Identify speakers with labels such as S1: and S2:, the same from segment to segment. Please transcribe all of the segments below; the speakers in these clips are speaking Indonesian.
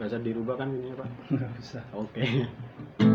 S1: nggak bisa dirubah kan ini pak
S2: nggak bisa
S1: oke okay.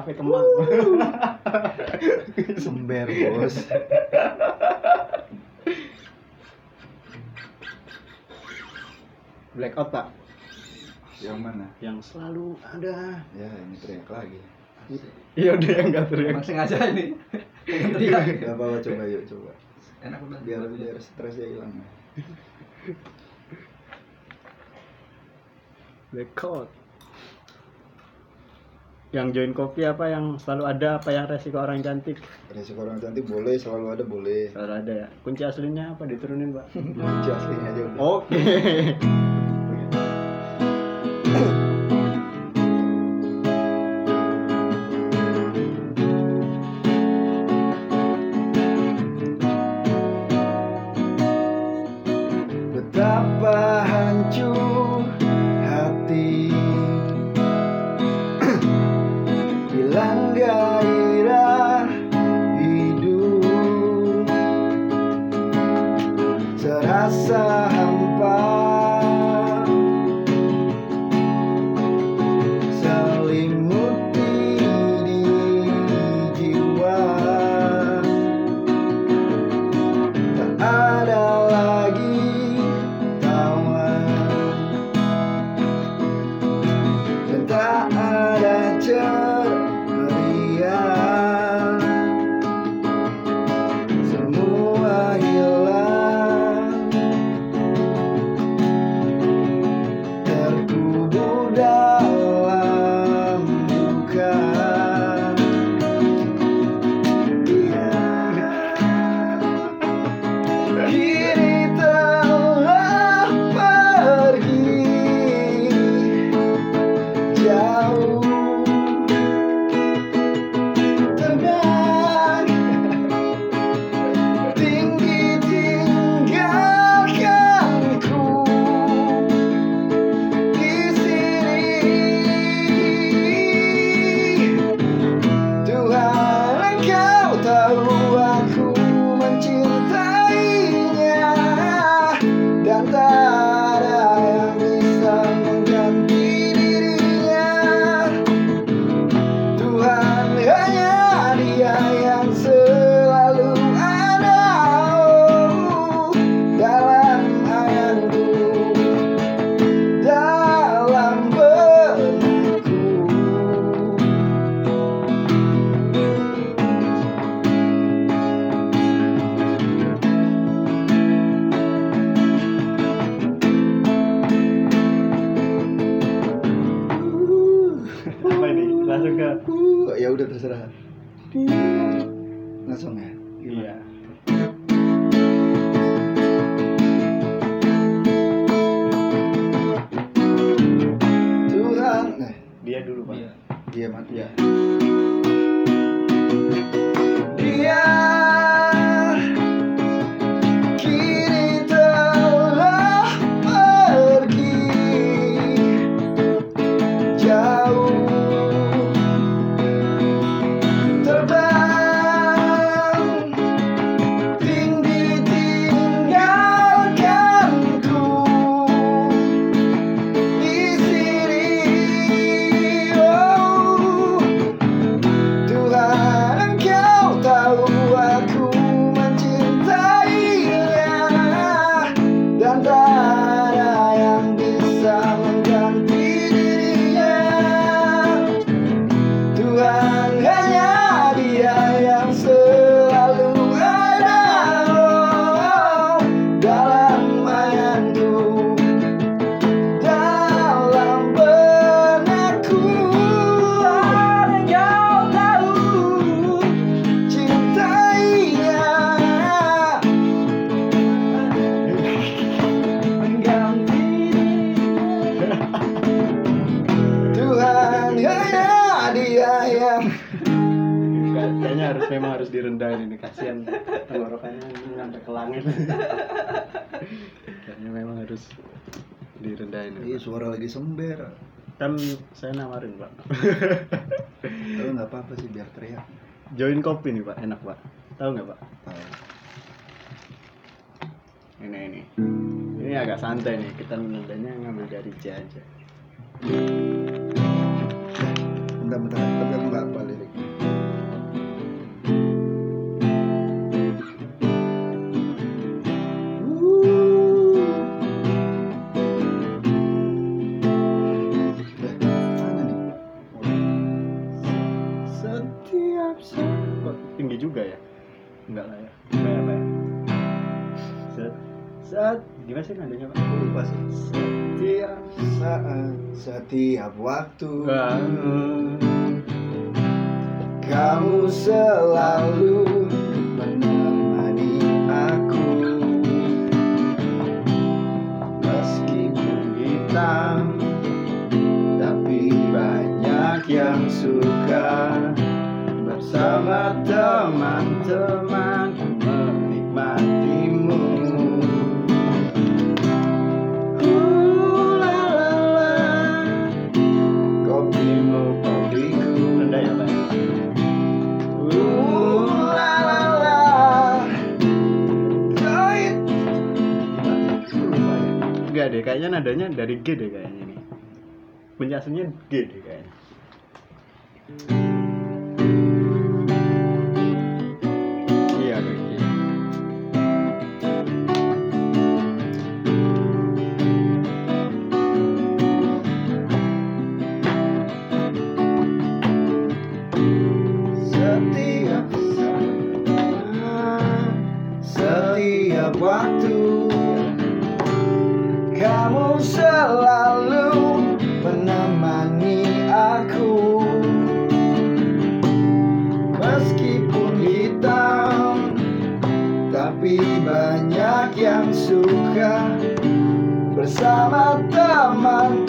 S1: kafe teman
S2: sember bos.
S1: Blackout pak.
S2: Yang mana?
S1: Yang selalu ada.
S2: Ya ini teriak lagi.
S1: Iya udah yang nggak teriak.
S3: Masih ngaca iya, ini teriak.
S2: nggak apa-apa coba yuk coba.
S3: Enak banget.
S2: Biar biar stresnya hilang.
S1: Blackout
S2: yang join kopi apa yang selalu ada apa yang resiko orang cantik?
S1: Resiko orang cantik boleh selalu ada boleh.
S2: Selalu ada ya. Kunci aslinya apa? Diturunin pak?
S1: Kunci aslinya aja
S2: oke.
S1: okay.
S2: Iya.
S1: Tuhan. Nah,
S2: dia dulu, Pak.
S1: Dia, dia mati ya. tahu nggak apa-apa sih biar teriak.
S2: Join kopi nih pak, enak pak. Tahu nggak pak?
S1: Tahu.
S2: Ini ini. Ini agak santai nih. Kita menandanya ngambil dari C aja.
S1: Bentar bentar. Tapi aku nggak apa liriknya.
S2: tinggi juga ya? Enggak lah ya. ya? Saat ya? Set set gimana sih nadanya pak
S1: aku lupa sih.
S2: Setiap
S1: saat. Setiap waktu. Kamu selalu menemani aku. Meskipun hitam tapi banyak yang suka bersama
S2: tak kayaknya nadanya dari G deh kayaknya nih. Penjelasannya G deh kayaknya.
S1: Bersama temanku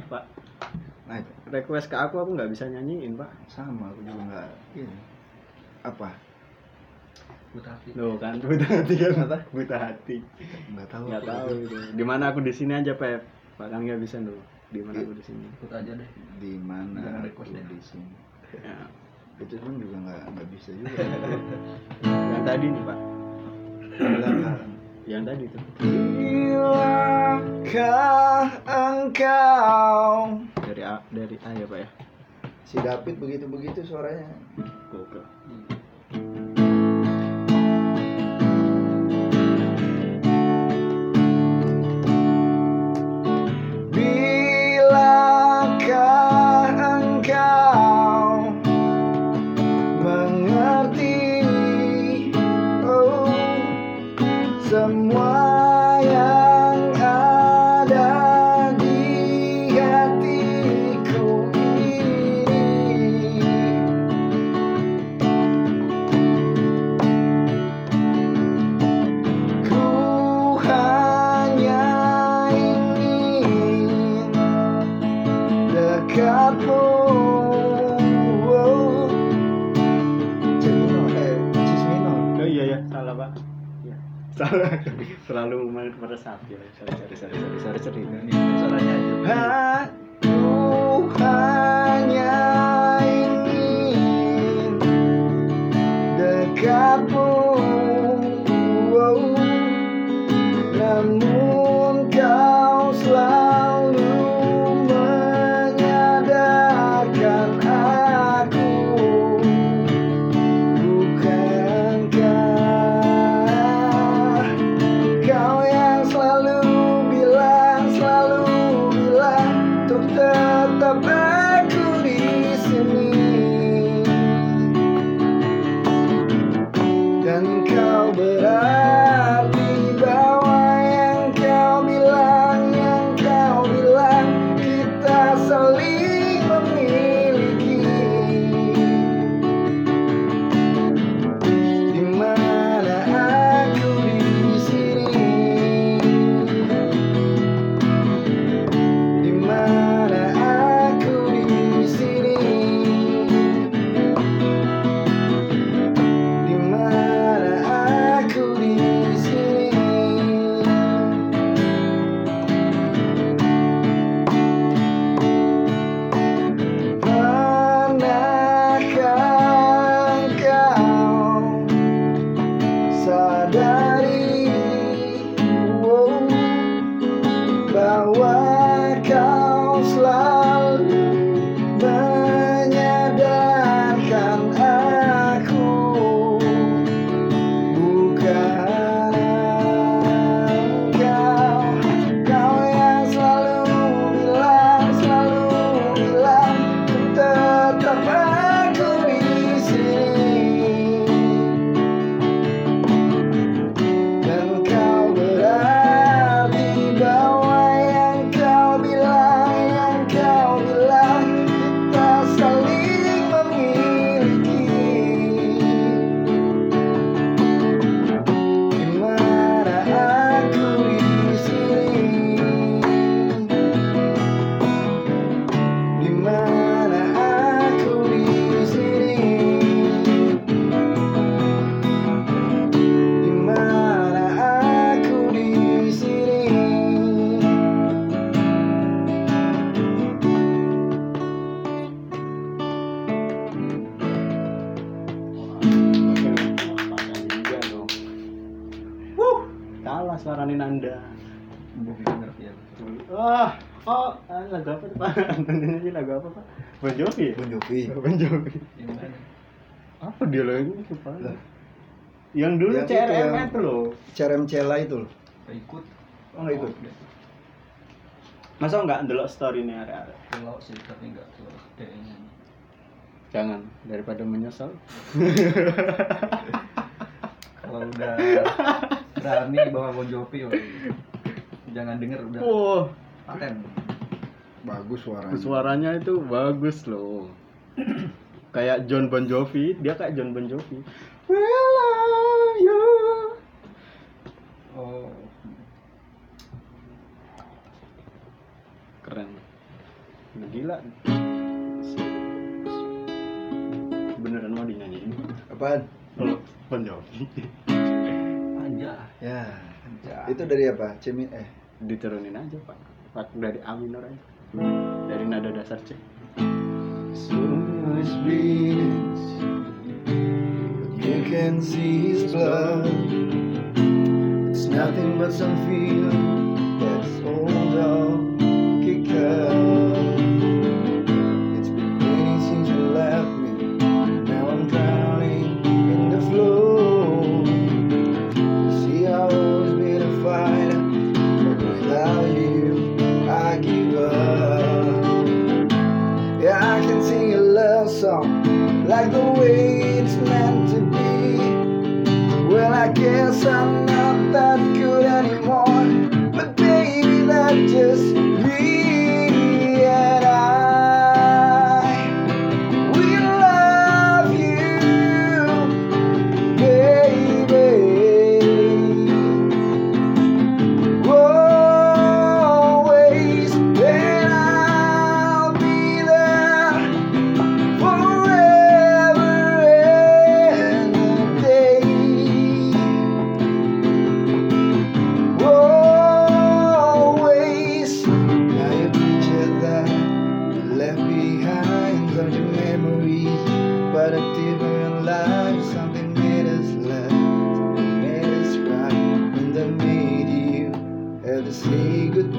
S2: Naif, Pak.
S1: Naik
S2: Request ke aku aku nggak bisa nyanyiin, Pak.
S1: sama aku juga nggak ini apa
S3: Buta hati.
S2: Loh kan buta hati kan apa? Buta hati.
S1: nggak tahu
S2: Nggak tahu itu. Di mana aku di sini aja, Pep. Pak kan nggak bisa dulu. Di mana aku di sini.
S3: Buta aja deh.
S1: di mana aku di sini
S2: Ya.
S1: itu pun juga nggak nggak bisa juga
S2: Yang tadi nih, Pak. Yang tadi tuh.
S1: Bilakah engkau
S2: Dari A, dari A ya, Pak ya.
S1: si David begitu begitu suaranya
S2: Gokil.
S1: Bilakah engkau
S2: terlalu meresap ya sorry sorry sorry sorry sorry sorry
S1: Ini suaranya aja.
S2: Suara Ninanda
S1: Bumi denger ya.
S2: wah oh ah, lagu apa tuh pak? Nyanyi lagu apa pak? Bon Jovi ya?
S3: Bon Jovi.
S2: Bon Jovi. Apa dia lagi lupa
S3: Lah.
S2: yang dulu
S3: Yang itu
S2: CRM
S3: yang-
S2: itu loh.
S3: Cerem Cela itu loh.
S1: Gak ikut.
S2: oh nggak ikut? Masa nggak ndelok story nih area
S1: Kalau sih tapi nggak keluar kayaknya.
S2: jangan daripada menyesal.
S1: Kalau udah berani bawa Bon Jovi, woy. jangan denger udah.
S2: Oh
S1: paten.
S3: bagus suaranya.
S2: Suaranya itu bagus loh. Kayak John Bon Jovi dia kayak John Bon Jovi. Will I you?
S1: Oh,
S2: keren. Nah, gila. Beneran mau dinyanyiin?
S3: Apaan?
S2: Bon Jovi
S1: aja.
S3: ya.
S1: Aja.
S3: itu dari apa? Cemi eh.
S2: Diturunin aja pak. Pak dari A minor aja dari nada dasar C.
S3: Someone's bleeding You can see his blood. It's nothing but some feeling That's all dog I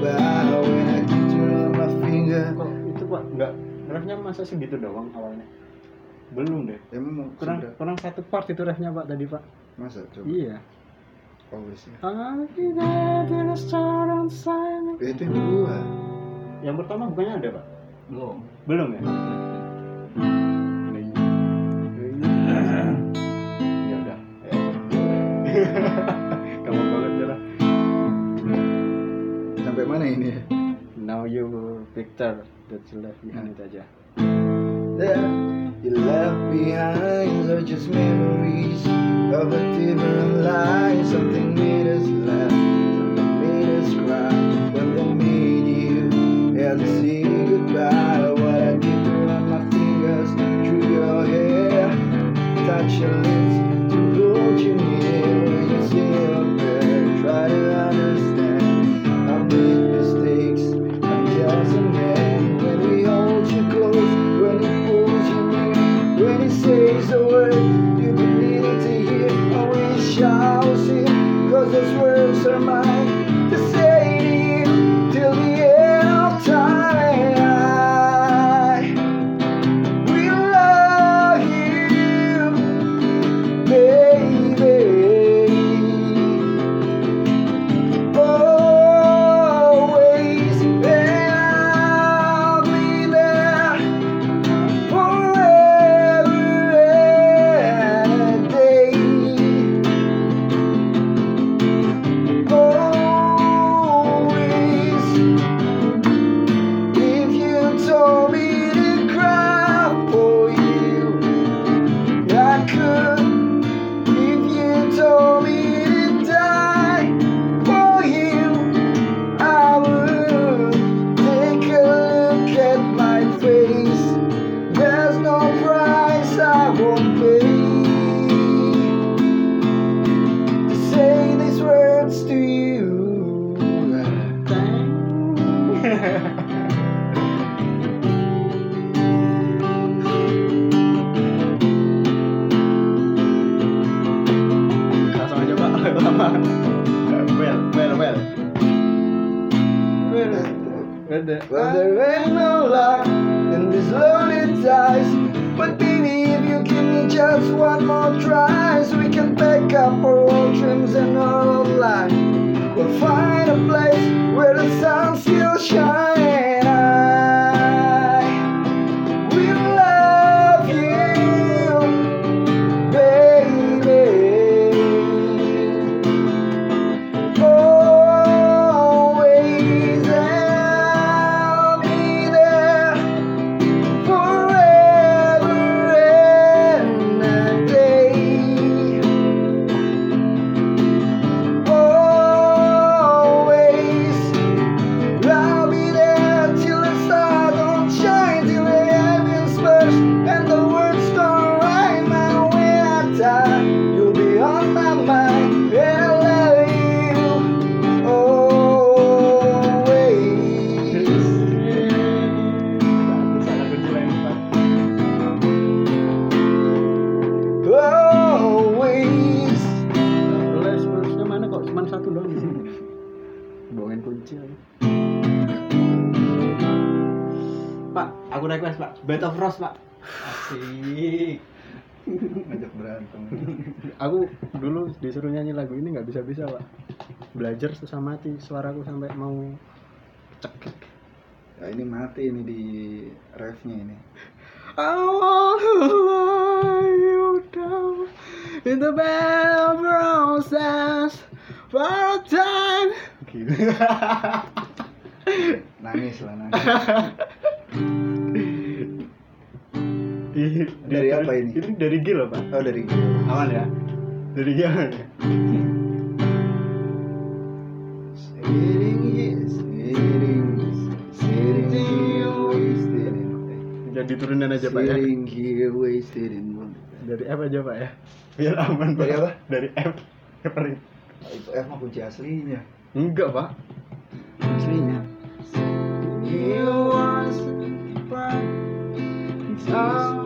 S3: bow when I keep you on my finger. Kok itu pak
S2: enggak refnya masa segitu doang awalnya? Belum deh.
S1: Ya, Emang
S2: kurang
S1: sudah.
S2: kurang satu part itu refnya pak tadi pak.
S1: Masa coba?
S2: Iya.
S1: Always ya. Itu yang kedua.
S2: Yang pertama bukannya ada pak?
S3: Belum.
S2: Belum ya? Now you Victor that's left behind aja
S1: There, you left behind are just memories of a different life. Something made us laugh, something made us cry. When they made you, had to say goodbye. What I did run my fingers through your hair, touch your lips
S2: ada
S1: Well, there ain't no luck in these lonely ties. But baby, if you give me just one more try, so we can pick up our old dreams and our old life. We'll find a place where the sun
S2: Bed of Rose pak
S3: asik
S1: Ngajak berantem.
S2: aku dulu disuruh nyanyi lagu ini nggak bisa bisa pak belajar susah mati suaraku sampai mau cekik
S1: Ya ini mati ini di refnya ini.
S2: I want to lie you down in the bed of roses for a time.
S1: Nangis lah nangis.
S2: Di-
S1: Dari
S2: di-
S1: apa ini?
S2: Ini dari Gil loh pak.
S1: Oh dari
S2: Aman ya? Dari Gil aman ya?
S1: Sitting, sitting here, wasted
S2: Jadi turunan aja pak ya.
S1: Here, wasted in
S2: Dari F aja pak ya. Biar aman pak.
S1: Dari apa?
S2: Dari F. F paling.
S1: Itu F mah kunci aslinya.
S2: Enggak pak.
S1: Aslinya.
S2: You. Oh,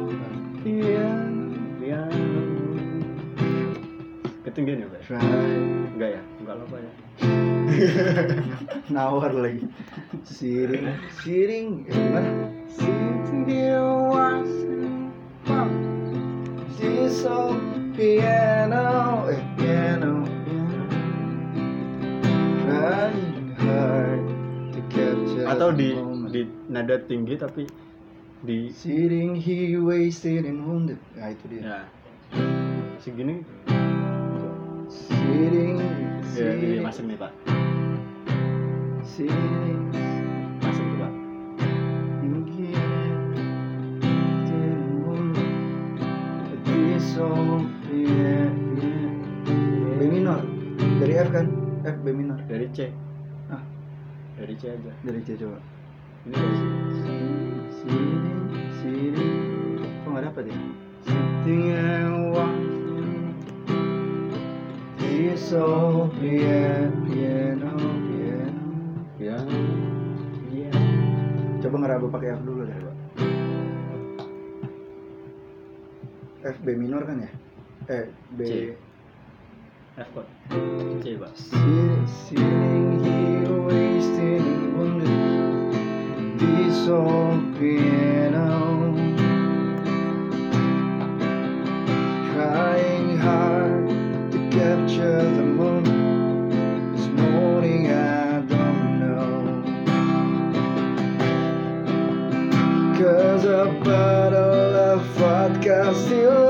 S2: Ketinggian ya pak? Enggak ya? Enggak apa ya?
S1: Nawar lagi. Sitting, eh, gimana?
S2: He
S1: old piano, eh, piano, piano. Trying hard to capture
S2: atau di di nada tinggi tapi di
S1: Sitting here wasted and wounded. Nah itu dia.
S2: ya segini
S1: Sitting,
S2: ya ini
S1: sitting,
S2: masuk nih pak
S1: sitting
S2: masuk tuh pak
S1: piano. B minor. Dari F kan? F B minor.
S2: dari C
S1: Ah,
S2: dari C aja
S1: dari C coba.
S2: ini dari C
S1: Sitting, sitting. Kok nggak dapet ya? Watching old piano, piano, piano.
S2: ya iya
S1: Coba ngeraba pakai F dulu deh, Pak. F B minor kan ya? Eh, B.
S2: C. F chord C pak
S1: Sitting, here, wasting and wondering this old piano. To capture the moment. This morning I don't know. Cause a bottle of vodka still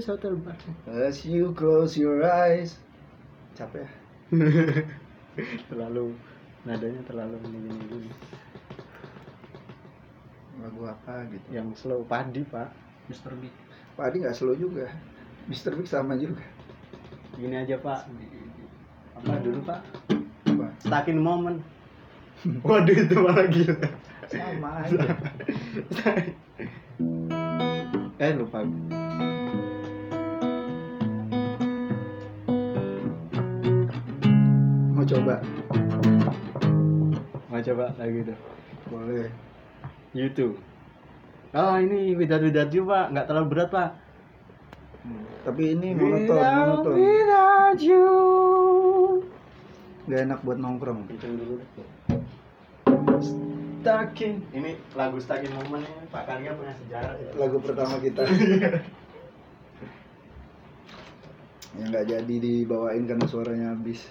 S2: terbang.
S1: As you close your eyes. Capek ya?
S2: terlalu nadanya terlalu gini gini
S1: Lagu apa gitu.
S2: yang slow padi pak
S3: Mr. Big
S1: Pak Adi nggak slow juga. Mr. Big sama juga.
S2: gini aja pak apa dulu pak
S1: Apa?
S2: stakin momen waduh itu malah gila
S1: Sama aja.
S2: eh lupa
S1: coba?
S2: mau coba lagi tuh
S1: Boleh.
S2: YouTube oh ini without without you pak nggak terlalu berat pak
S1: Tapi ini monoton, monoton.
S2: you
S1: Gak enak buat nongkrong.
S2: Hitung dulu. Stakin. Ini lagu Stakin Momen ini Pak Karya punya sejarah ya.
S1: Lagu pertama kita. yang nggak jadi dibawain karena suaranya habis.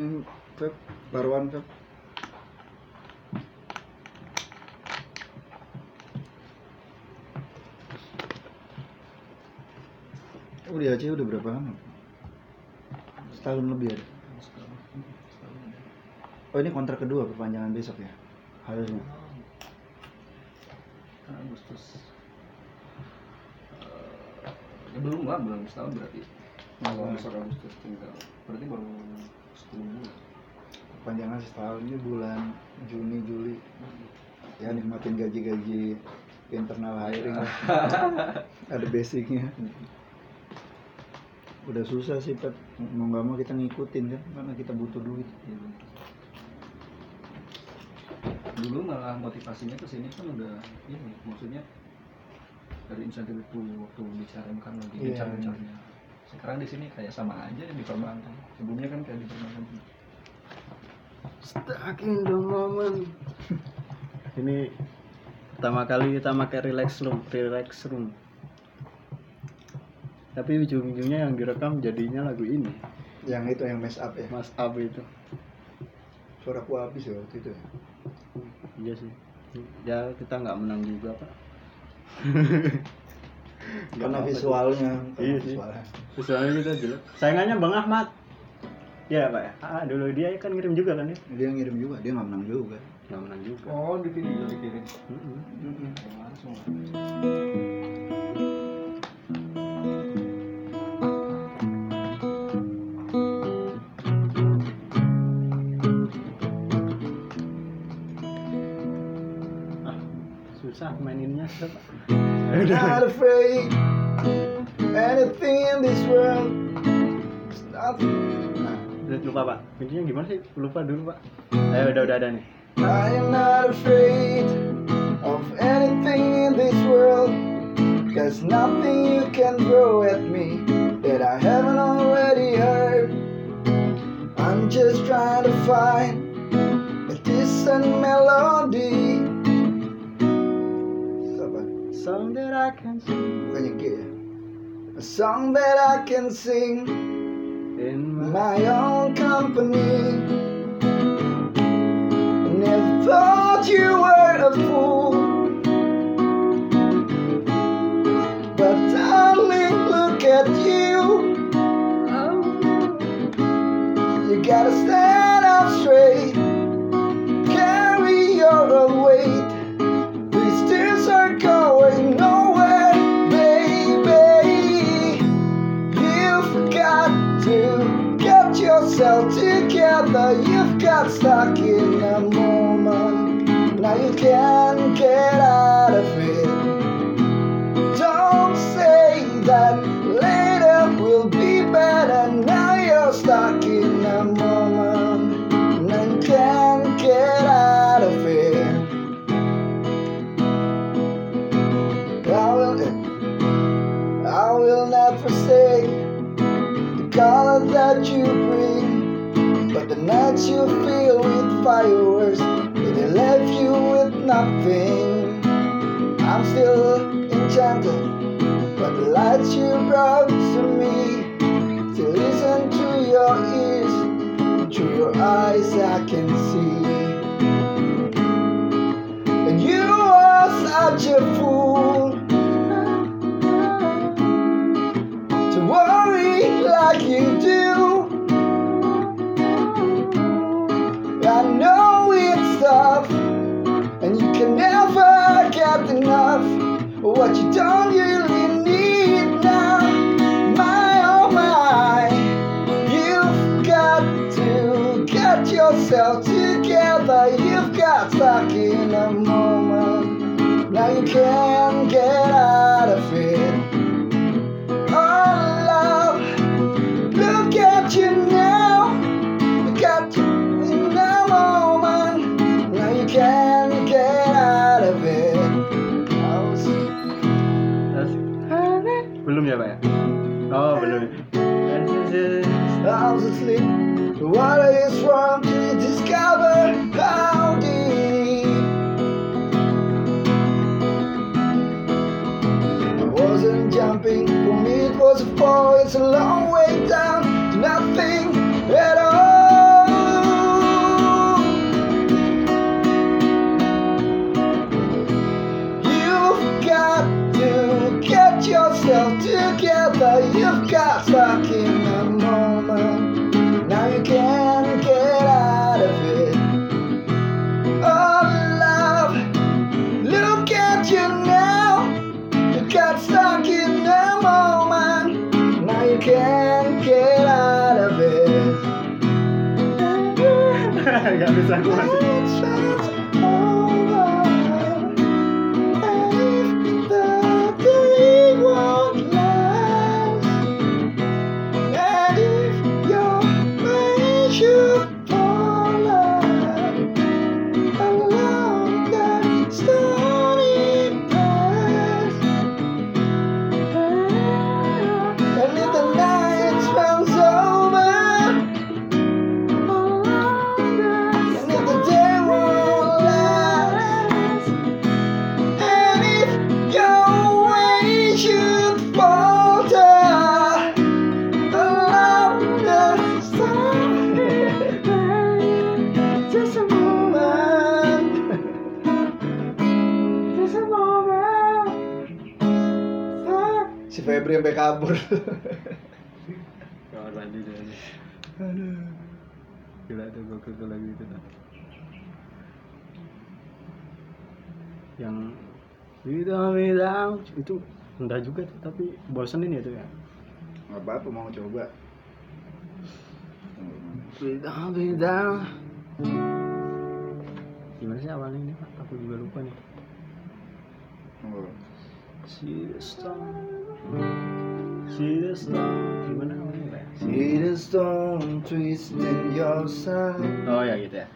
S1: Ini Feb, baruan Feb. Oh di Aceh udah berapa lama? Setahun lebih ada. Oh ini kontrak kedua perpanjangan besok ya? Harusnya.
S3: Agustus Eh, ya belum lah belum setahun berarti kalau besok Agustus tinggal berarti baru 10 bulan
S1: Perpanjangan setahun ini bulan Juni Juli. Ya nikmatin gaji-gaji internal hiring. Ada basicnya. Udah susah sih Pep. Mau nggak mau kita ngikutin kan karena kita butuh duit.
S3: Dulu malah motivasinya ke sini kan udah ini maksudnya dari insentif itu waktu bicara kan lagi
S1: Iya.
S3: bicara-bicaranya sekarang di sini kayak sama aja di perbankan sebelumnya kan kayak di perbankan
S2: Stuck in the moment. Ini pertama kali kita pakai relax room, relax room. Tapi ujung-ujungnya yang direkam jadinya lagu ini,
S1: Yang itu yang mess up ya.
S2: Mas Ab itu.
S1: Suaraku habis ya waktu itu. ya.
S2: Iya sih. Ya kita nggak menang juga pak.
S1: Karena visualnya.
S2: Iya sih.
S1: visualnya.
S2: Soalnya kita jelek. Sayangannya Bang Ahmad. Ya pak ya. Ah dulu dia kan ngirim juga kan ya.
S1: Dia ngirim juga, dia nggak menang juga.
S2: Nggak menang juga.
S3: oh di video dikirim
S2: Mm-mm.
S3: langsung
S2: Ah, susah maininnya pak.
S1: Not afraid anything in this world. Nah,
S2: lupa pak. Intinya gimana sih? Lupa dulu pak. Ayo udah udah ada nih.
S1: I am not afraid of anything in this world. There's nothing you can throw at me that I haven't already heard. I'm just trying to find a decent melody.
S2: Song that I can sing
S1: Bukannya G ya? A song that I can sing
S2: in my
S1: my own company. Never thought you were a fool. But darling, look at you. Oh. You gotta stand up straight. Yourself together. You've got stuck in a moment. Now you can't get out of it. Don't say that later will be better. Now you're stuck in a moment. Now you can't get out of it. I will, I will never say the color that you nights you fill with fireworks, but they left you with nothing. I'm still enchanted by the lights you brought to me. To listen to your ears, through your eyes I can see.
S4: si Febri sampai kabur.
S2: Kamar lanjut deh.
S4: Aduh.
S2: Gila tuh gokil tuh lagi itu tuh.
S1: Yang itu bilang itu rendah juga tuh tapi bosenin ya tuh ya.
S4: Nggak apa-apa mau coba.
S1: Bidang bidang gimana sih awalnya ini pak? Aku juga lupa nih.
S4: Oh.
S1: She the storm. See the storm. Gimana namanya,
S4: See the storm your side.
S1: Oh ya gitu ya.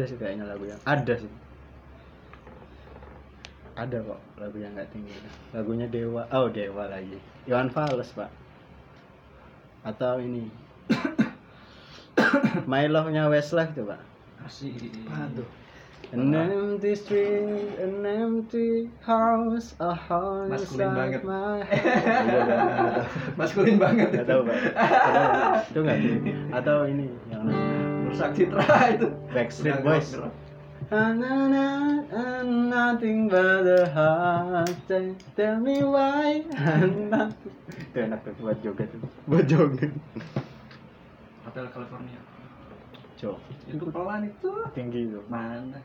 S2: Ada sih kayaknya lagu yang ada sih ada kok lagu yang nggak tinggi lagunya dewa oh dewa lagi Iwan Fals pak atau ini My Love-nya Westlife itu pak
S3: Asik.
S1: Aduh.
S2: An empty street, an empty house, a hole
S3: Maskulin
S2: inside
S3: banget.
S2: my Iya, Pak.
S3: Maskulin banget.
S2: Nggak tahu pak. Itu nggak sih? Atau ini yang
S3: Rusak citra itu.
S2: Backstreet Boys. nothing but a heart Tell me why Itu enak tuh buat joget tuh Buat joget
S3: Hotel California.
S2: Cok
S3: Itu pelan itu.
S2: Tinggi tuh
S3: Mana?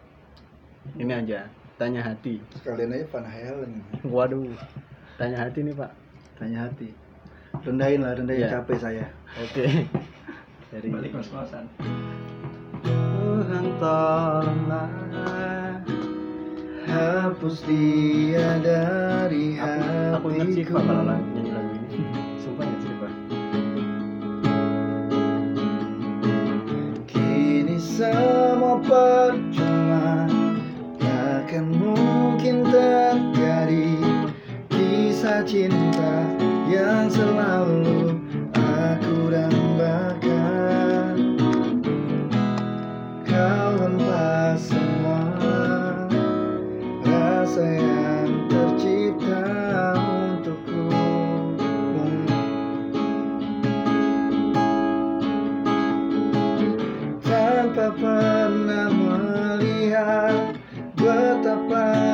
S2: Ini aja Tanya hati
S1: Sekalian aja Van Halen.
S2: Waduh Tanya hati nih pak
S1: Tanya hati. Rendahin lah, rendahin
S2: Iya.
S1: capek saya.
S2: Oke Dari
S3: Balik kos-kosan.
S2: Tuhan tolonglah
S1: Hapus dia dari
S2: Aku, aku inget sih
S1: hatiku.
S2: kalau lagu- nyanyi lagu ini Sumpah inget sih pak
S1: Kini semua percuma Takkan mungkin terjadi Kisah cinta yang selalu aku dambakan Rasa yang tercipta untukku tanpa pernah melihat betapa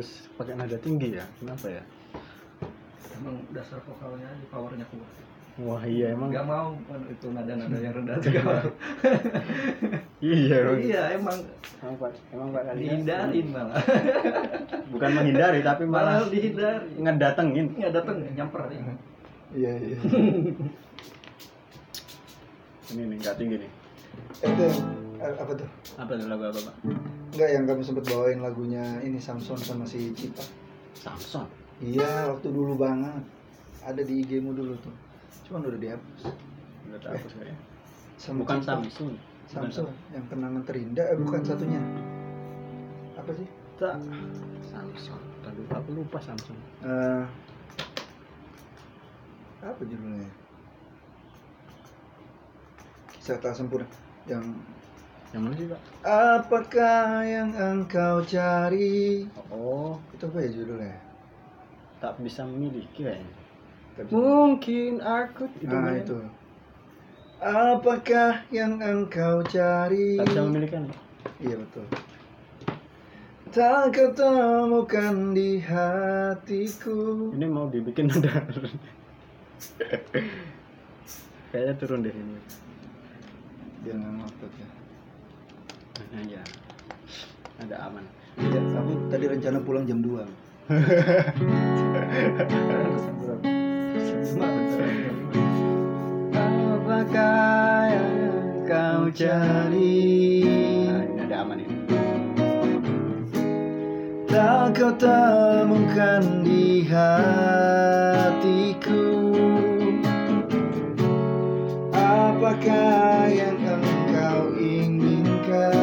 S2: harus pakai nada tinggi ya? Kenapa ya?
S3: Emang dasar vokalnya aja powernya kuat.
S2: Wah iya emang.
S3: Nggak mau kan itu nada-nada yang rendah juga.
S2: Iya emang
S3: iya emang.
S2: Emang pak emang pak Kalias
S3: dihindarin malah.
S2: Bukan menghindari tapi
S3: malah
S2: malah
S3: dihindari.
S2: ngedatengin.
S3: Nggak dateng nyamper. Ya.
S1: Iya iya.
S2: ini nih nggak tinggi nih.
S1: Eh, itu apa tuh?
S2: apa tuh lagu apa pak
S1: Enggak yang kamu sempat bawain lagunya ini Samson sama si Cita.
S2: Samson
S1: Iya, waktu dulu banget. Ada di IG-mu dulu tuh. Cuman udah dihapus.
S2: udah tahu apa saya
S1: Sama
S2: bukan
S1: Cita.
S2: Samsung
S1: Samson yang kenangan terindah eh bukan satunya. Apa sih?
S2: tak Samson Aduh, aku lupa Samsung
S1: Eh apa judulnya? Kisah tak sempurna yang
S2: yang mana sih pak
S1: Apakah yang engkau cari?
S2: oh
S1: Itu apa ya judulnya?
S2: tak bisa memiliki kayaknya
S1: Tapi-
S2: mungkin aku
S1: Nah
S2: kan?
S1: itu. Apakah yang engkau cari?
S2: tak bisa memiliki kan?
S1: Iya betul. Tak kau temukan di hatiku.
S2: ini mau dibikin ada kayaknya turun deh ini
S1: Biar nggak ngupload ya.
S2: Nah, ya ada aman.
S1: Ya, aku tadi rencana pulang jam 2 Apakah yang kau cari?
S2: nah, ini ada aman ini.
S1: Tak kau temukan di hatiku. Apakah yang engkau inginkan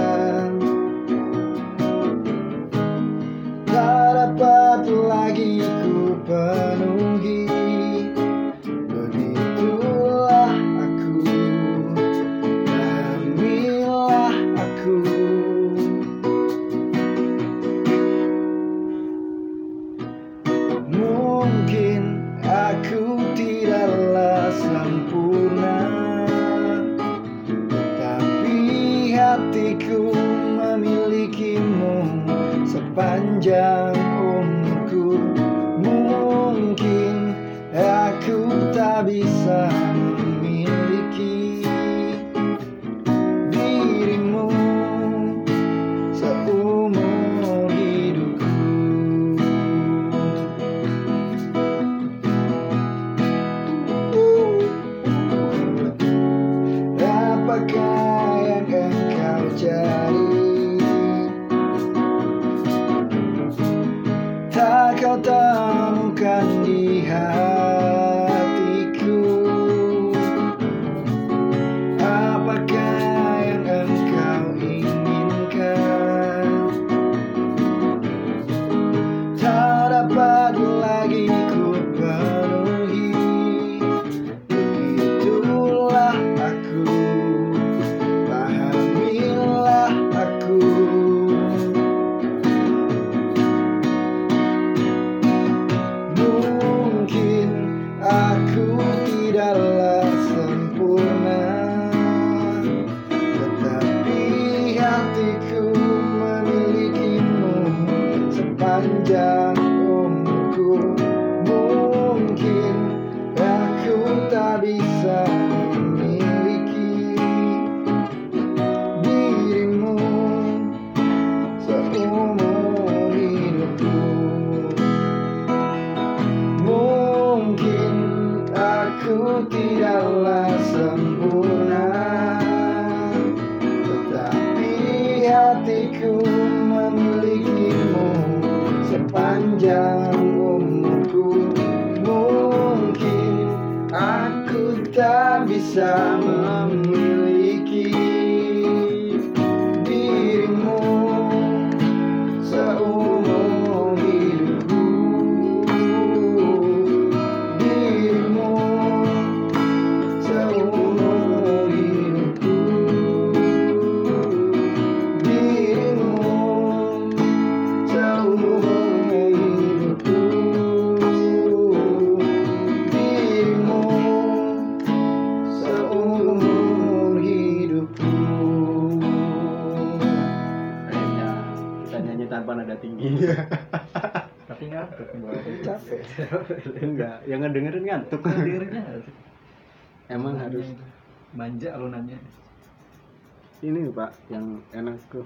S1: Enggak, yang ngedengerin ngantuk.
S2: Dirinya
S1: Emang harus
S2: manja lo nanya.
S1: ini Pak yang enak tuh.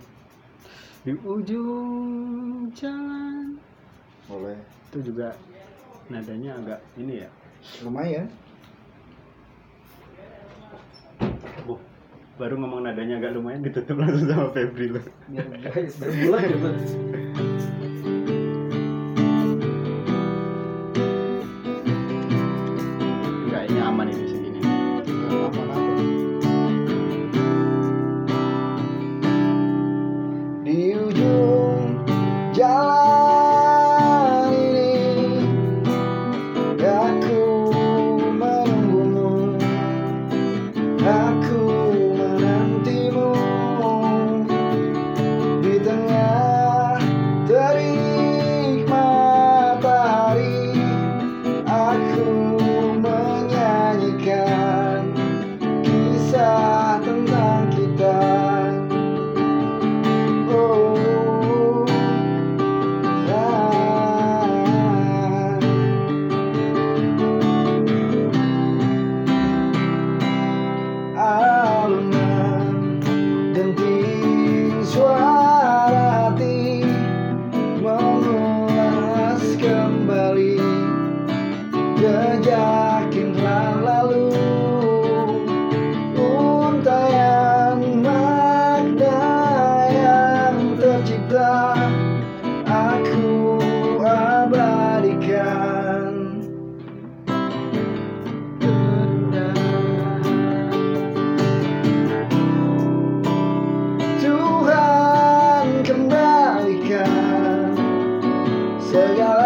S1: Di ujung jalan.
S5: Boleh.
S1: Itu juga nadanya agak ini ya.
S5: Lumayan.
S1: Oh, baru ngomong nadanya agak lumayan ditutup langsung sama Febri loh.
S2: Biar guys, berbulan
S1: Sir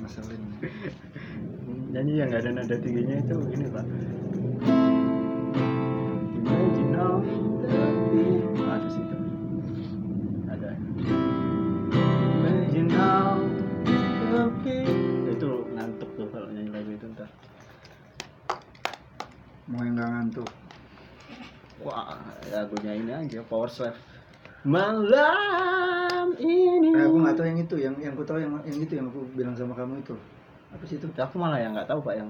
S2: Ngeselin.
S1: Nyanyi yang nggak ada nada tingginya itu ini pak. Imagine of the beat. Ada sih itu. Ada. Imagine how the beat. Itu ngantuk tuh kalau nyanyi lagu itu ntar.
S2: Mau yang nggak ngantuk.
S1: Wah, lagunya ini aja Power Slave.
S2: malam ini
S1: Eh, aku nggak tahu yang itu, yang yang aku tahu yang yang itu yang aku bilang sama kamu itu. Apa sih itu?
S2: aku malah yang nggak tahu pak yang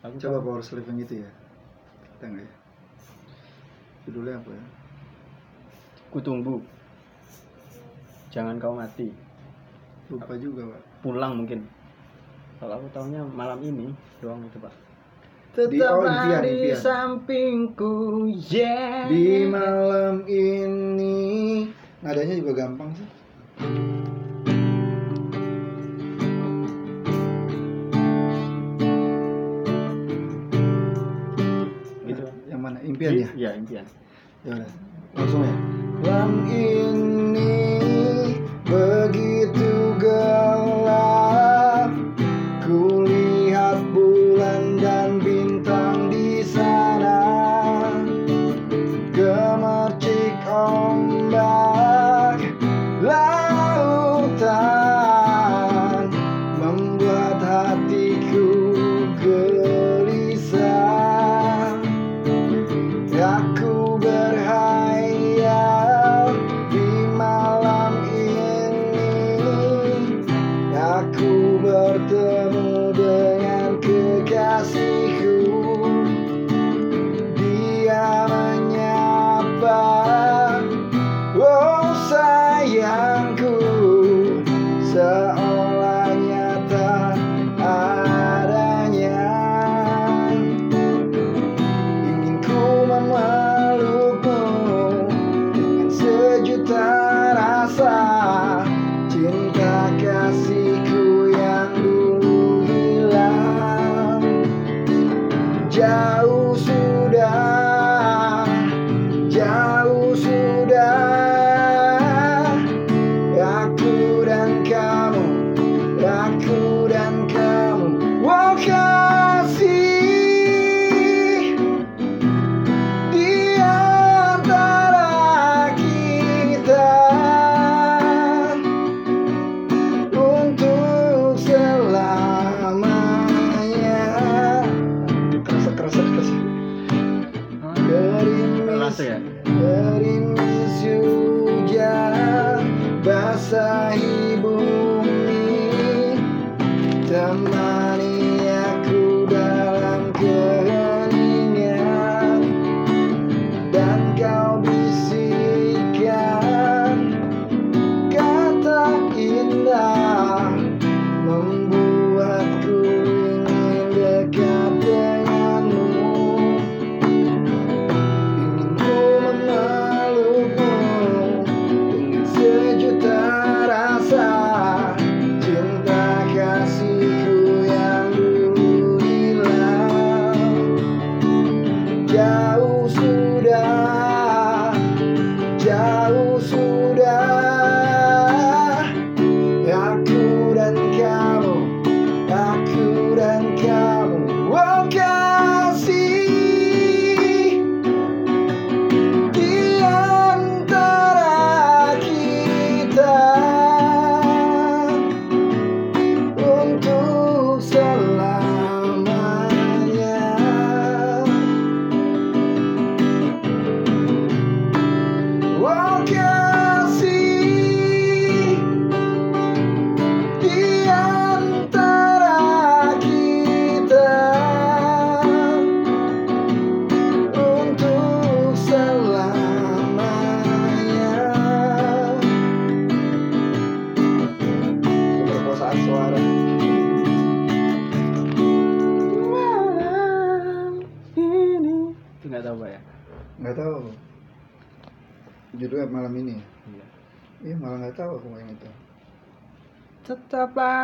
S2: aku
S1: Coba
S2: tahu.
S1: power slave yang itu ya. Kita nggak ya? Judulnya apa ya?
S2: ku tunggu jangan kau mati
S1: Lupa juga, Pak.
S2: pulang mungkin kalau aku tahunya malam ini doang itu pak
S1: Di-
S2: tetap
S1: oh, impian,
S2: di
S1: impian.
S2: sampingku yeah
S1: Di malam ini nadanya juga gampang sih.
S2: gitu
S1: Yang mana? Impian ya?
S2: iya impian
S1: Ya udah. Langsung ya. Malam ini begitu gelap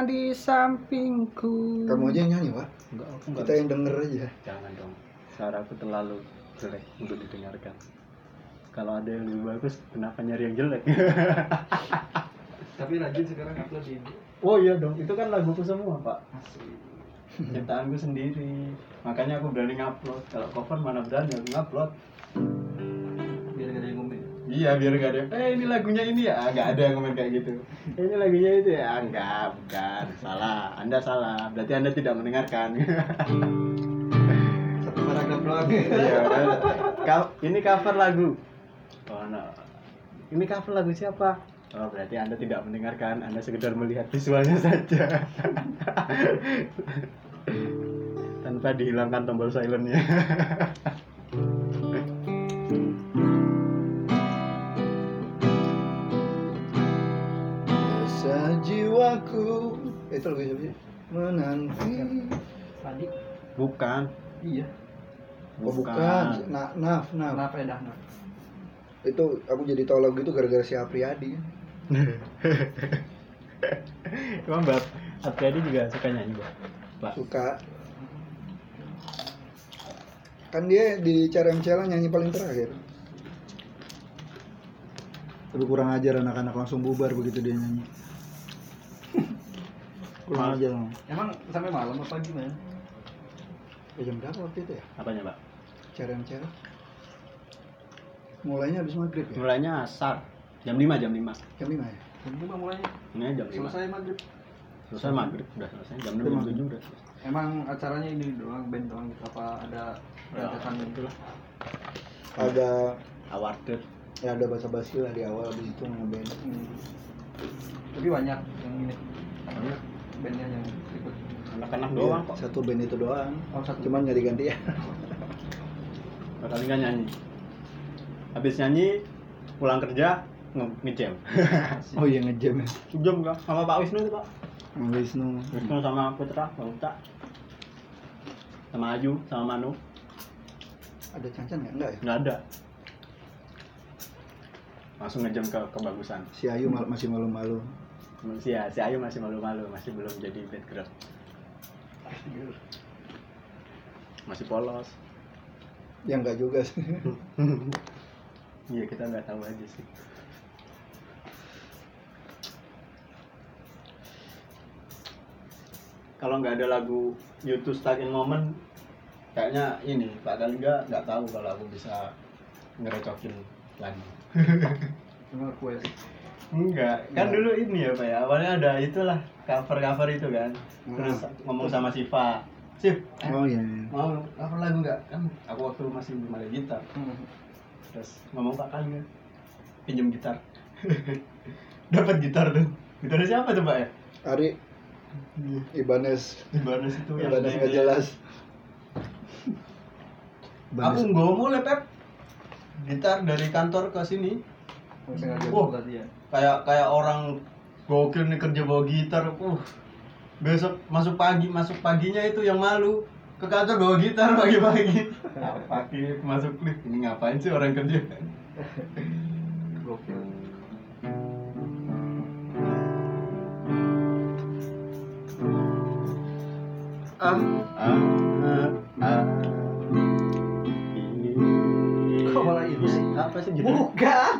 S1: di
S2: sampingku.
S1: Kamu aja yang nyanyi, Pak.
S2: enggak aku enggak
S1: Kita yang denger aja.
S2: jangan dong. Suara aku terlalu jelek untuk didengarkan. Kalau ada yang lebih bagus kenapa nyari yang jelek?
S3: Tapi rajin sekarang upload di
S2: oh iya dong. Itu kan laguku semua pak. Ciptaanku sendiri. Makanya aku berani ngupload. Kalau cover mana berani aku ngupload iya biar gak ada eh ini lagunya ini ya. Ah, nggak ada yang komen kayak gitu. "Eh, ini lagunya itu ya? Ah, enggak bukan. Salah. Anda salah. Berarti anda tidak mendengarkan.
S3: Satu paragraf doang.
S2: iya ini cover lagu. Oh no. Ini cover lagu siapa? Oh berarti anda tidak mendengarkan. Anda sekedar melihat visualnya saja. Tanpa dihilangkan tombol silentnya bukan
S3: Iya.
S1: Oh bukan, Na- Naf, Naf.
S3: Kenapa ya dah? Nah.
S1: Itu aku jadi tahu lagu itu gara-gara si Apriyadi.
S2: emang mbak Apriyadi juga suka nyanyi mbak Mbak.
S1: Suka. Kan dia di cara Cela nyanyi paling terakhir. Tapi kurang ajar anak-anak langsung bubar begitu dia nyanyi. kurang ajar.
S3: Emang sampai malam apa gimana?
S1: Ya, jam berapa waktu itu ya?
S2: apanya
S1: Cara Cela. Mulainya habis maghrib ya?
S2: mulainya asar jam 5 jam 5
S1: Jam 5 ya?
S3: Jam lima mulainya.
S2: ini jam 5
S3: Selesai maghrib.
S2: selesai maghrib udah selesai jam 6 jam
S1: Emang.
S2: 7 udah
S3: Emang acaranya ini doang band doang gitu apa ada
S2: Ya,
S3: rentetan band?
S2: itulah
S1: Ada
S2: awarded
S1: ya ada bahasa basi lah di awal habis itu ngeband.
S3: Hmm. Tapi banyak yang ini bandnya yang
S2: anak-anak
S1: Iya,
S2: doang kok
S1: Satu band itu doang.
S3: Oh satu.
S1: Cuman nggak diganti ya.
S2: bakal nggak nyanyi habis nyanyi pulang kerja nge- ngejam
S1: Oh iya ngejam ya.
S2: jam nggak sama Pak Wisnu itu Pak
S1: Wisnu.
S2: Wisnu sama Putra Bang Uta sama Aju sama Manu
S1: Ada cancan nggak? Enggak ya?
S2: nggak ada langsung ngejam ke kebagusan
S1: Si Ayu mal- masih malu-malu.
S2: si, ya, si Ayu masih malu-malu masih belum jadi background masih polos
S1: Ya enggak juga sih.
S2: iya kita nggak tahu aja sih kalau nggak ada lagu YouTube Stuck in Moment kayaknya ini Pak Galingga nggak tahu kalau aku bisa ngerecokin
S3: request.
S2: enggak. Kan dulu ini ya Pak ya. Awalnya ada itulah cover cover itu kan. Terus
S1: Hmm.
S2: ngomong sama Siva Sif eh,
S1: Oh iya. iya.
S2: mau cover lagu nggak kan aku waktu masih belum ada gitar.
S3: Hmm.
S2: terus ngomong Pak Galingga pinjem gitar. Dapat gitar tuh. Gitarnya siapa tuh Pak ya?
S1: Ari. Ibanez.
S2: Ibanez itu yang
S1: Ibanez nggak jelas.
S2: Aku nggak mau lepep gitar dari kantor ke sini
S3: sengaja berarti ya.
S2: kayak kayak orang gokil nih kerja bawa gitar. Uh, besok masuk pagi masuk paginya itu yang malu ke kantor bawa gitar pagi-pagi. Pagi masuk lift ini ngapain sih orang kerja?
S3: Gokil.
S2: Ah, ah, ah, ah. Ini.
S3: Kok malah itu sih?
S2: Apa sih judulnya?
S3: Bukan.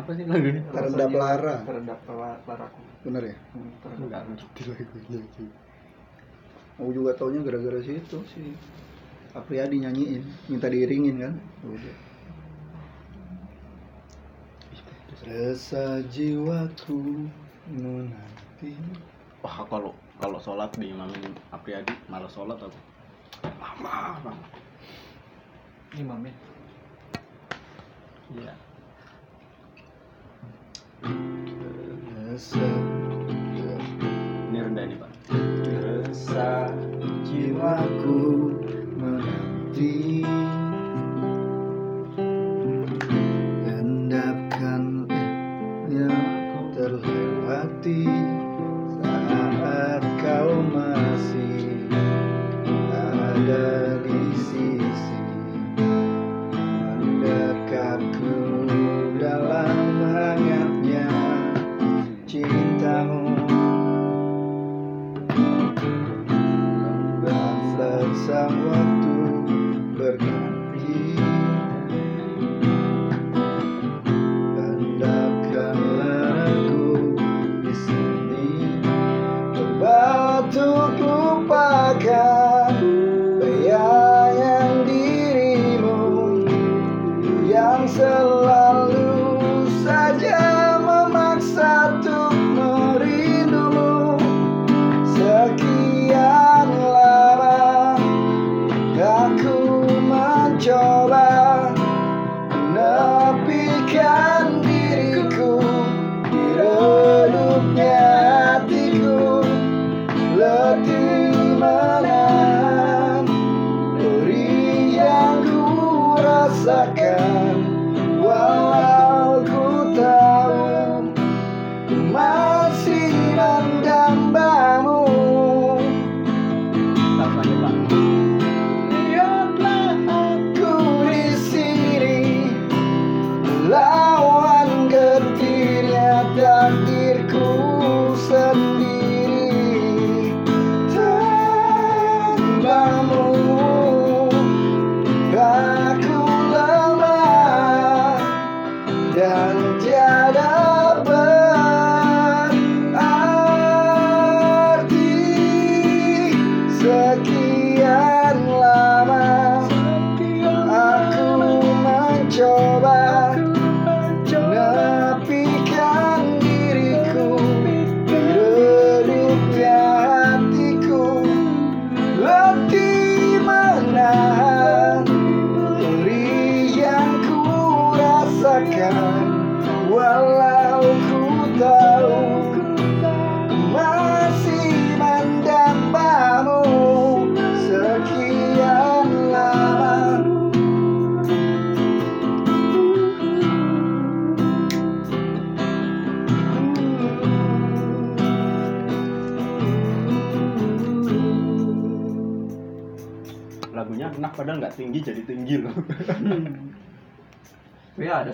S2: Apa sih lagu ini?
S1: Terendap lara.
S3: Terendap lara laraku.
S1: Bener ya?
S3: Hmm, terendap.
S2: Enggak ngerti lagunya sih.
S1: Aku juga taunya gara-gara situ sih. Apriyadi nyanyiin, minta diiringin kan? Udah. Rasa jiwaku menanti
S2: Wah kalau kalau sholat di imamin Apriyadi malah sholat aku. Lama banget.
S3: Imam ya.
S2: Iya.
S1: Rasa
S2: Ini rendah nih pak.
S1: Rasa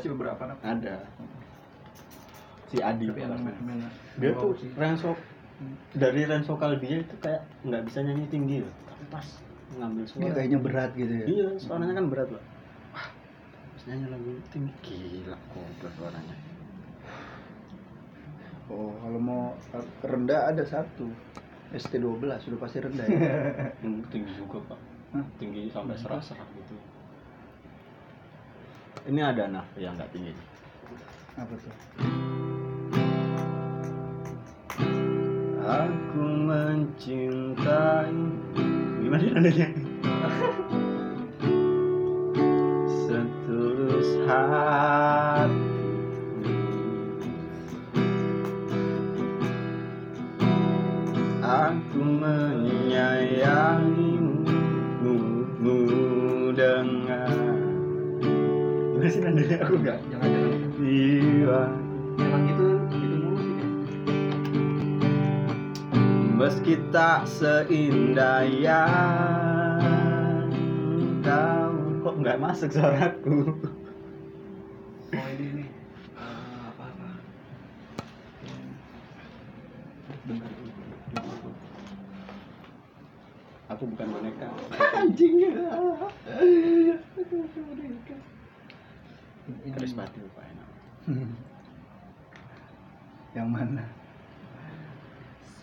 S3: Ya ada sih beberapa nak.
S2: ada. Si Adi
S3: Tapi yang main
S2: dia tuh range vok- dari range vokal dia itu kayak nggak bisa nyanyi tinggi loh. Tapi pas ngambil suara.
S1: kayaknya berat gitu ya.
S2: Iya suaranya kan berat loh. Wah. Pas nyanyi lagu tinggi. Gila komplit suaranya.
S1: Oh kalau mau rendah ada satu. ST12 sudah pasti rendah ya.
S2: Hmm, tinggi juga pak.
S1: Hah?
S2: tinggi sampai serak-serak gitu ini ada nah yang nggak tinggi
S1: Apa tuh?
S2: Aku mencintai Gimana nadanya? Tak seindah yang tahu Kok nggak masuk suaraku
S3: Oh ini nih. Eh, apa apa. Bentar.
S2: Aku bukan boneka
S1: Anjing
S2: Chris Pati lupa enak
S1: Yang mana?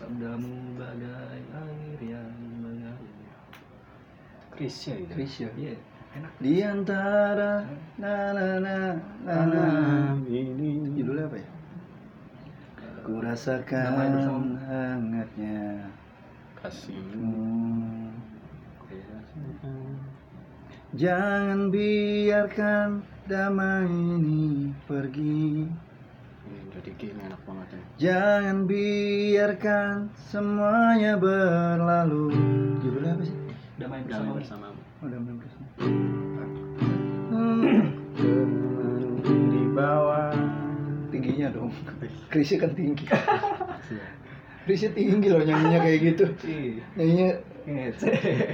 S3: Sabdamu bagai air yang mengalir.
S2: Chris ya itu.
S1: Krisya
S3: Iya, enak.
S1: Di antara na na na na na.
S2: Ini.
S1: Judulnya apa ya? Ku
S3: Damai
S1: rasakan hangatnya.
S2: Kasihmu.
S1: Jangan biarkan damai ini pergi
S2: Ini jadi gini enak banget ya
S1: Jangan biarkan semuanya berlalu. Judulnya apa sih?
S3: Damai
S2: Damai
S3: bersama.
S2: bersamamu
S1: Oh, damai bersama.
S2: Teman di bawah.
S1: Tingginya dong. Krisya kan tinggi. Krisya tinggi loh nyanyinya kayak gitu.
S3: Ih,
S1: Nyanyinya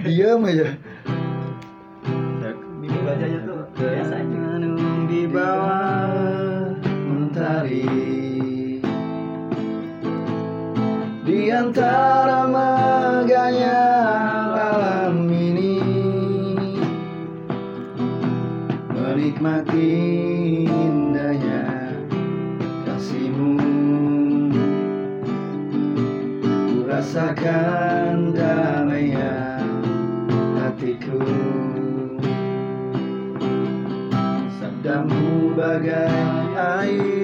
S1: diam aja.
S3: Mimi bacanya tuh biasa
S1: Antara megahnya alam ini. Menikmati indahnya kasihmu. Ku rasakan damainya hatiku. Sabdamu bagai air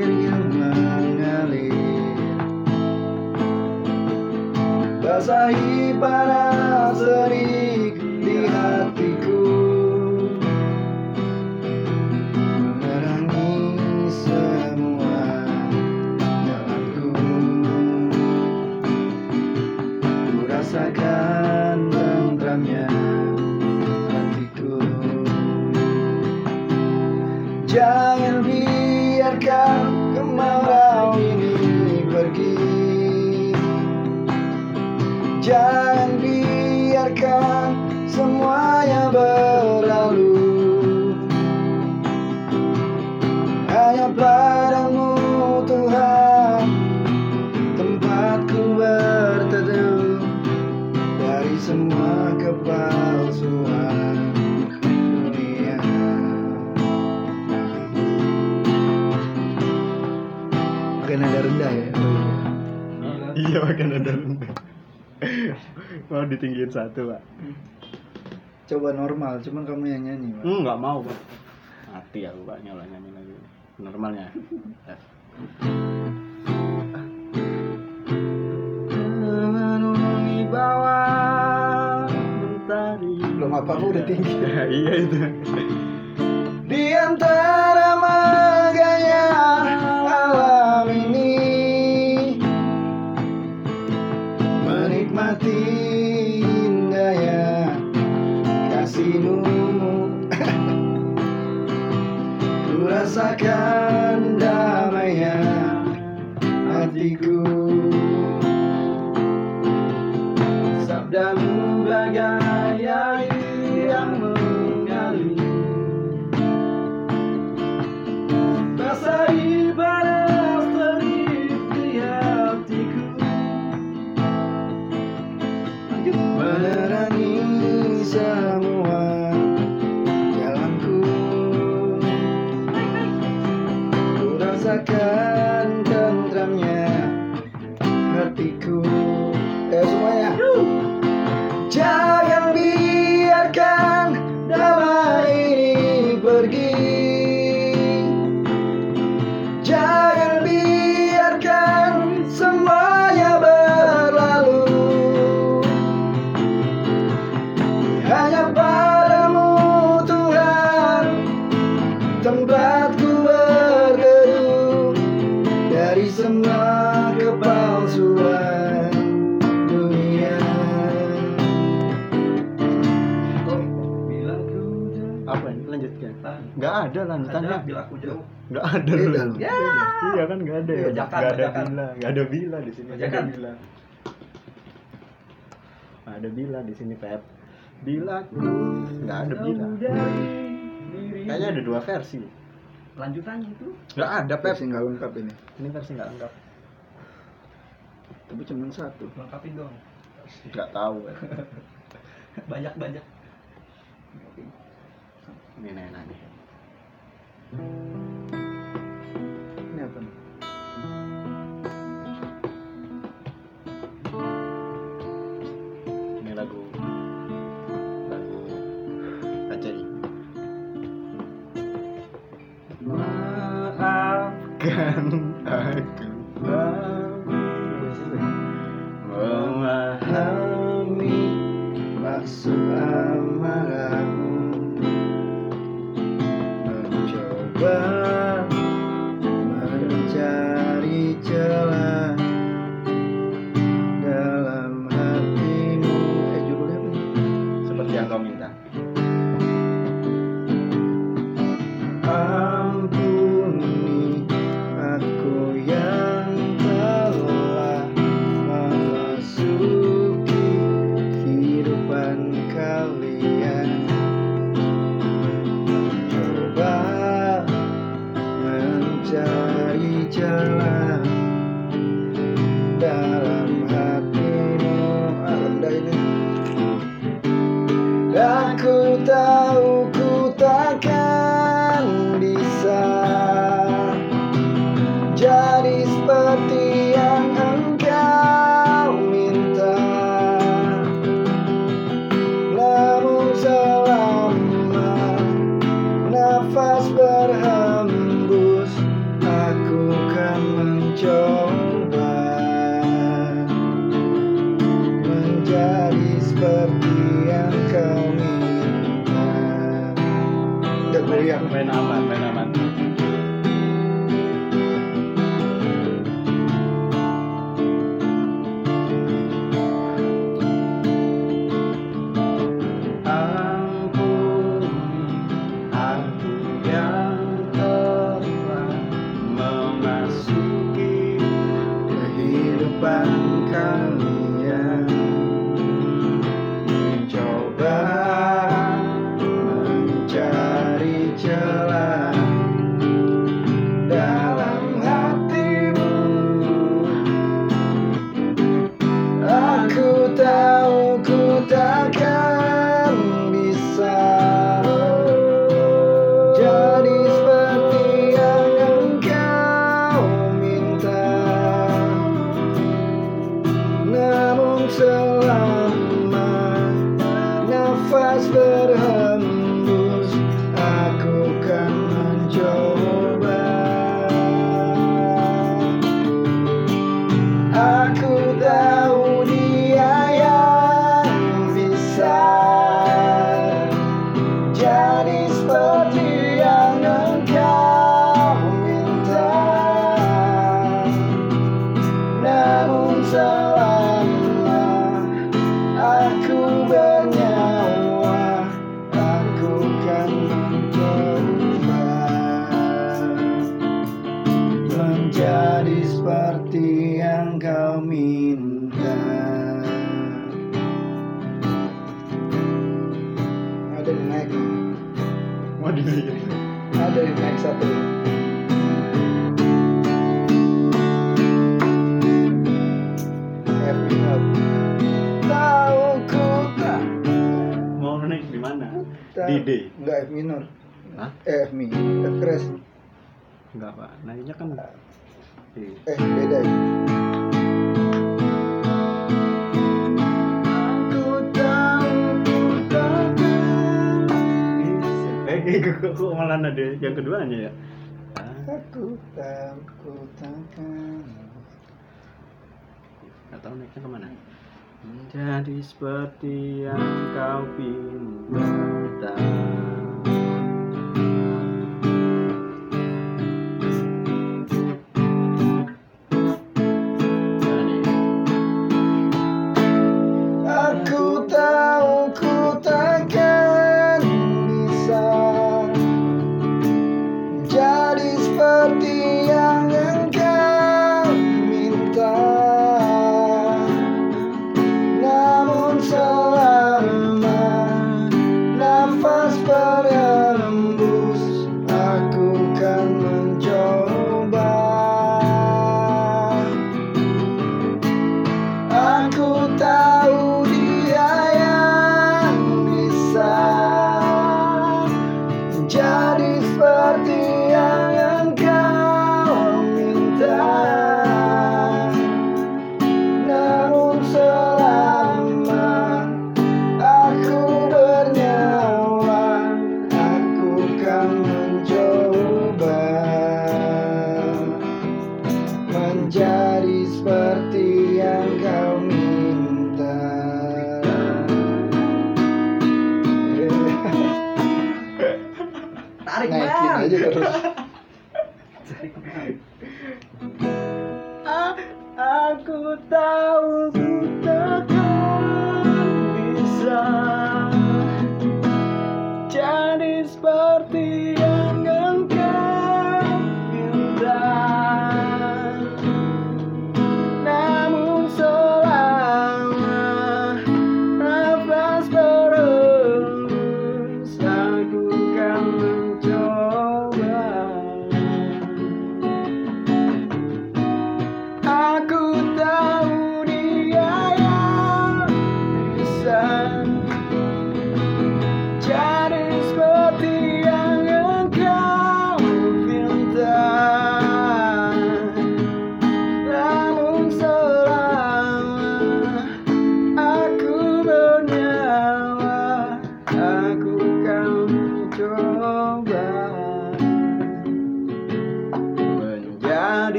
S1: Basahi panas serik di hatiku satu pak?
S2: Coba normal, cuman kamu yang nyanyi Pak.
S1: Hmm nggak mau pak. Mati aku pak nyola nyanyi lagi. Normalnya. Ya. Memenuhi bawah mentari.
S2: Belum apa-apa udah tinggi.
S1: iya itu. Ada lanjutannya.
S3: ada bila aku jauh
S1: Nggak ada
S2: Beda
S1: dulu.
S2: loh.
S3: Ya.
S1: Iya kan nggak ada. ya? Nggak ada
S3: bajakan.
S1: bila, nggak ada bila di sini. Nggak ada bila. Nggak ada bila di sini Pep. Bila ku nggak ada bila. Kayaknya ada dua versi.
S3: lanjutannya itu
S1: Nggak ada Pep.
S2: Versi nggak lengkap ini
S1: Ini versi nggak lengkap.
S2: Tapi cuma satu
S3: lengkapin dong
S1: Nggak tahu. Pep.
S3: banyak banyak
S1: Ini enak nih.
S2: Ini apa nih?
S1: Ini lagu lagu. Maafkan aku
S2: Menjadi seperti yang kau pinta.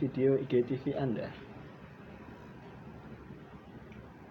S2: Video IGTV Anda.